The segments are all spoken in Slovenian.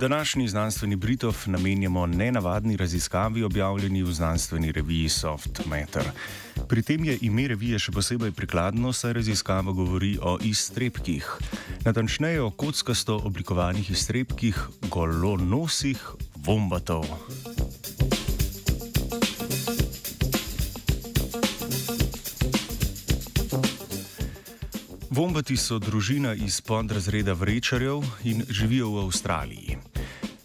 Današnji znanstveni Britov namenjamo nenavadni raziskavi objavljeni v znanstveni reviji Soft Matter. Pri tem je ime revije še posebej prikladno, saj raziskava govori o iztrebkih. Natančneje o kockasto oblikovanih iztrebkih golonosih vombatov. Vombati so družina iz podrazreda vrečarjev in živijo v Avstraliji.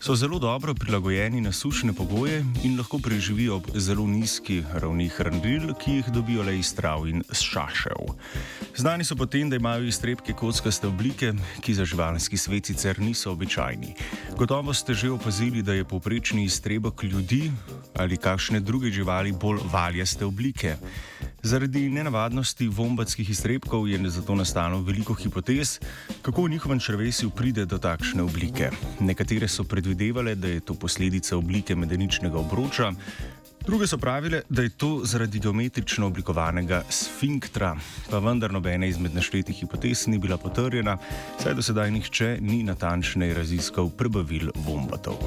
So zelo dobro prilagojeni na sušne pogoje in lahko preživijo ob zelo nizki ravni hranil, ki jih dobijo le iz trav in šašev. Znani so potem, da imajo iztrebke kockaste oblike, ki za živalski svet sicer niso običajni. Gotovo ste že opazili, da je povprečni iztrebek ljudi ali kakšne druge živali bolj valjaste oblike. Zaradi nenavadnosti vombatskih iztrebkov je zato nastalo veliko hipotez, kako v njihovem črvesju pride do takšne oblike. Nekatere so predvidevale, da je to posledica oblike medeničnega obroča, druge so pravile, da je to zaradi geometrično oblikovanega sfinktra, pa vendar nobena izmed naštetih hipotez ni bila potrjena, saj do sedaj nihče ni natančneje raziskal prebavil vombatov.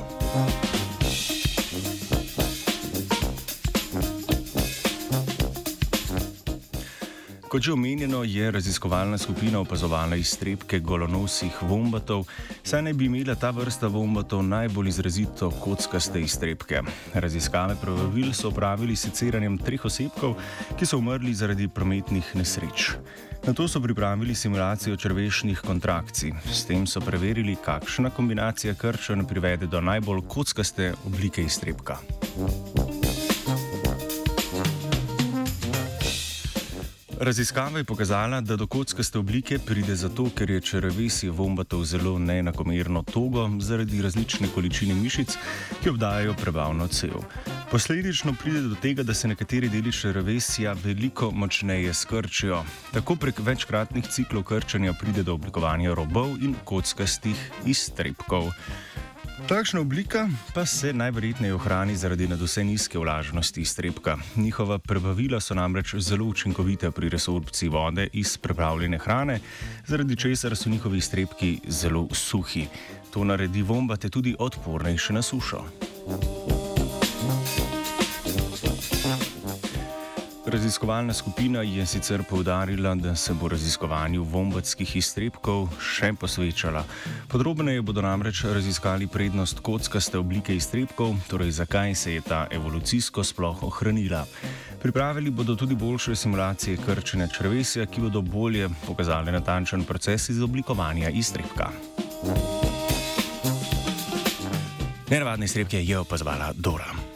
Kot že omenjeno, je raziskovalna skupina opazovala iztrebke golonosih vombatov, saj naj bi imela ta vrsta vombatov najbolj izrazito kockaste iztrebke. Raziskave pravil so opravili s seceranjem treh osebkov, ki so umrli zaradi prometnih nesreč. Na to so pripravili simulacijo črvešnih kontrakcij. S tem so preverili, kakšna kombinacija krčev privede do najbolj kockaste oblike iztrebka. Raziskava je pokazala, da do kockaste oblike pride zato, ker je črevesje vombatov zelo neenakomerno togo zaradi različne količine mišic, ki obdajajo prebavno cev. Posledično pride do tega, da se nekateri deli črevesja veliko močneje skrčijo. Tako prek večkratnih ciklov krčanja pride do oblikovanja robov in kockastih iztrebkov. Takšna oblika pa se najverjetneje ohrani zaradi nadvse nizke vlažnosti iztrebka. Njihova prebavila so namreč zelo učinkovita pri resorpciji vode iz prepravljene hrane, zaradi česar so njihovi iztrebki zelo suhi. To naredi vombate tudi odpornejše na sušo. Raziskovalna skupina je sicer povdarila, da se bo raziskovanju vombatskih iztrebkov še posvečala. Podrobneje bodo namreč raziskali prednost kockaste oblike iztrebkov, torej zakaj se je ta evolucijsko sploh ohranila. Pripravili bodo tudi boljše simulacije krčenja črvesja, ki bodo bolje pokazali natančen proces izoblikovanja iztrebka. Nenavadne iztrebke je opazovala Dora.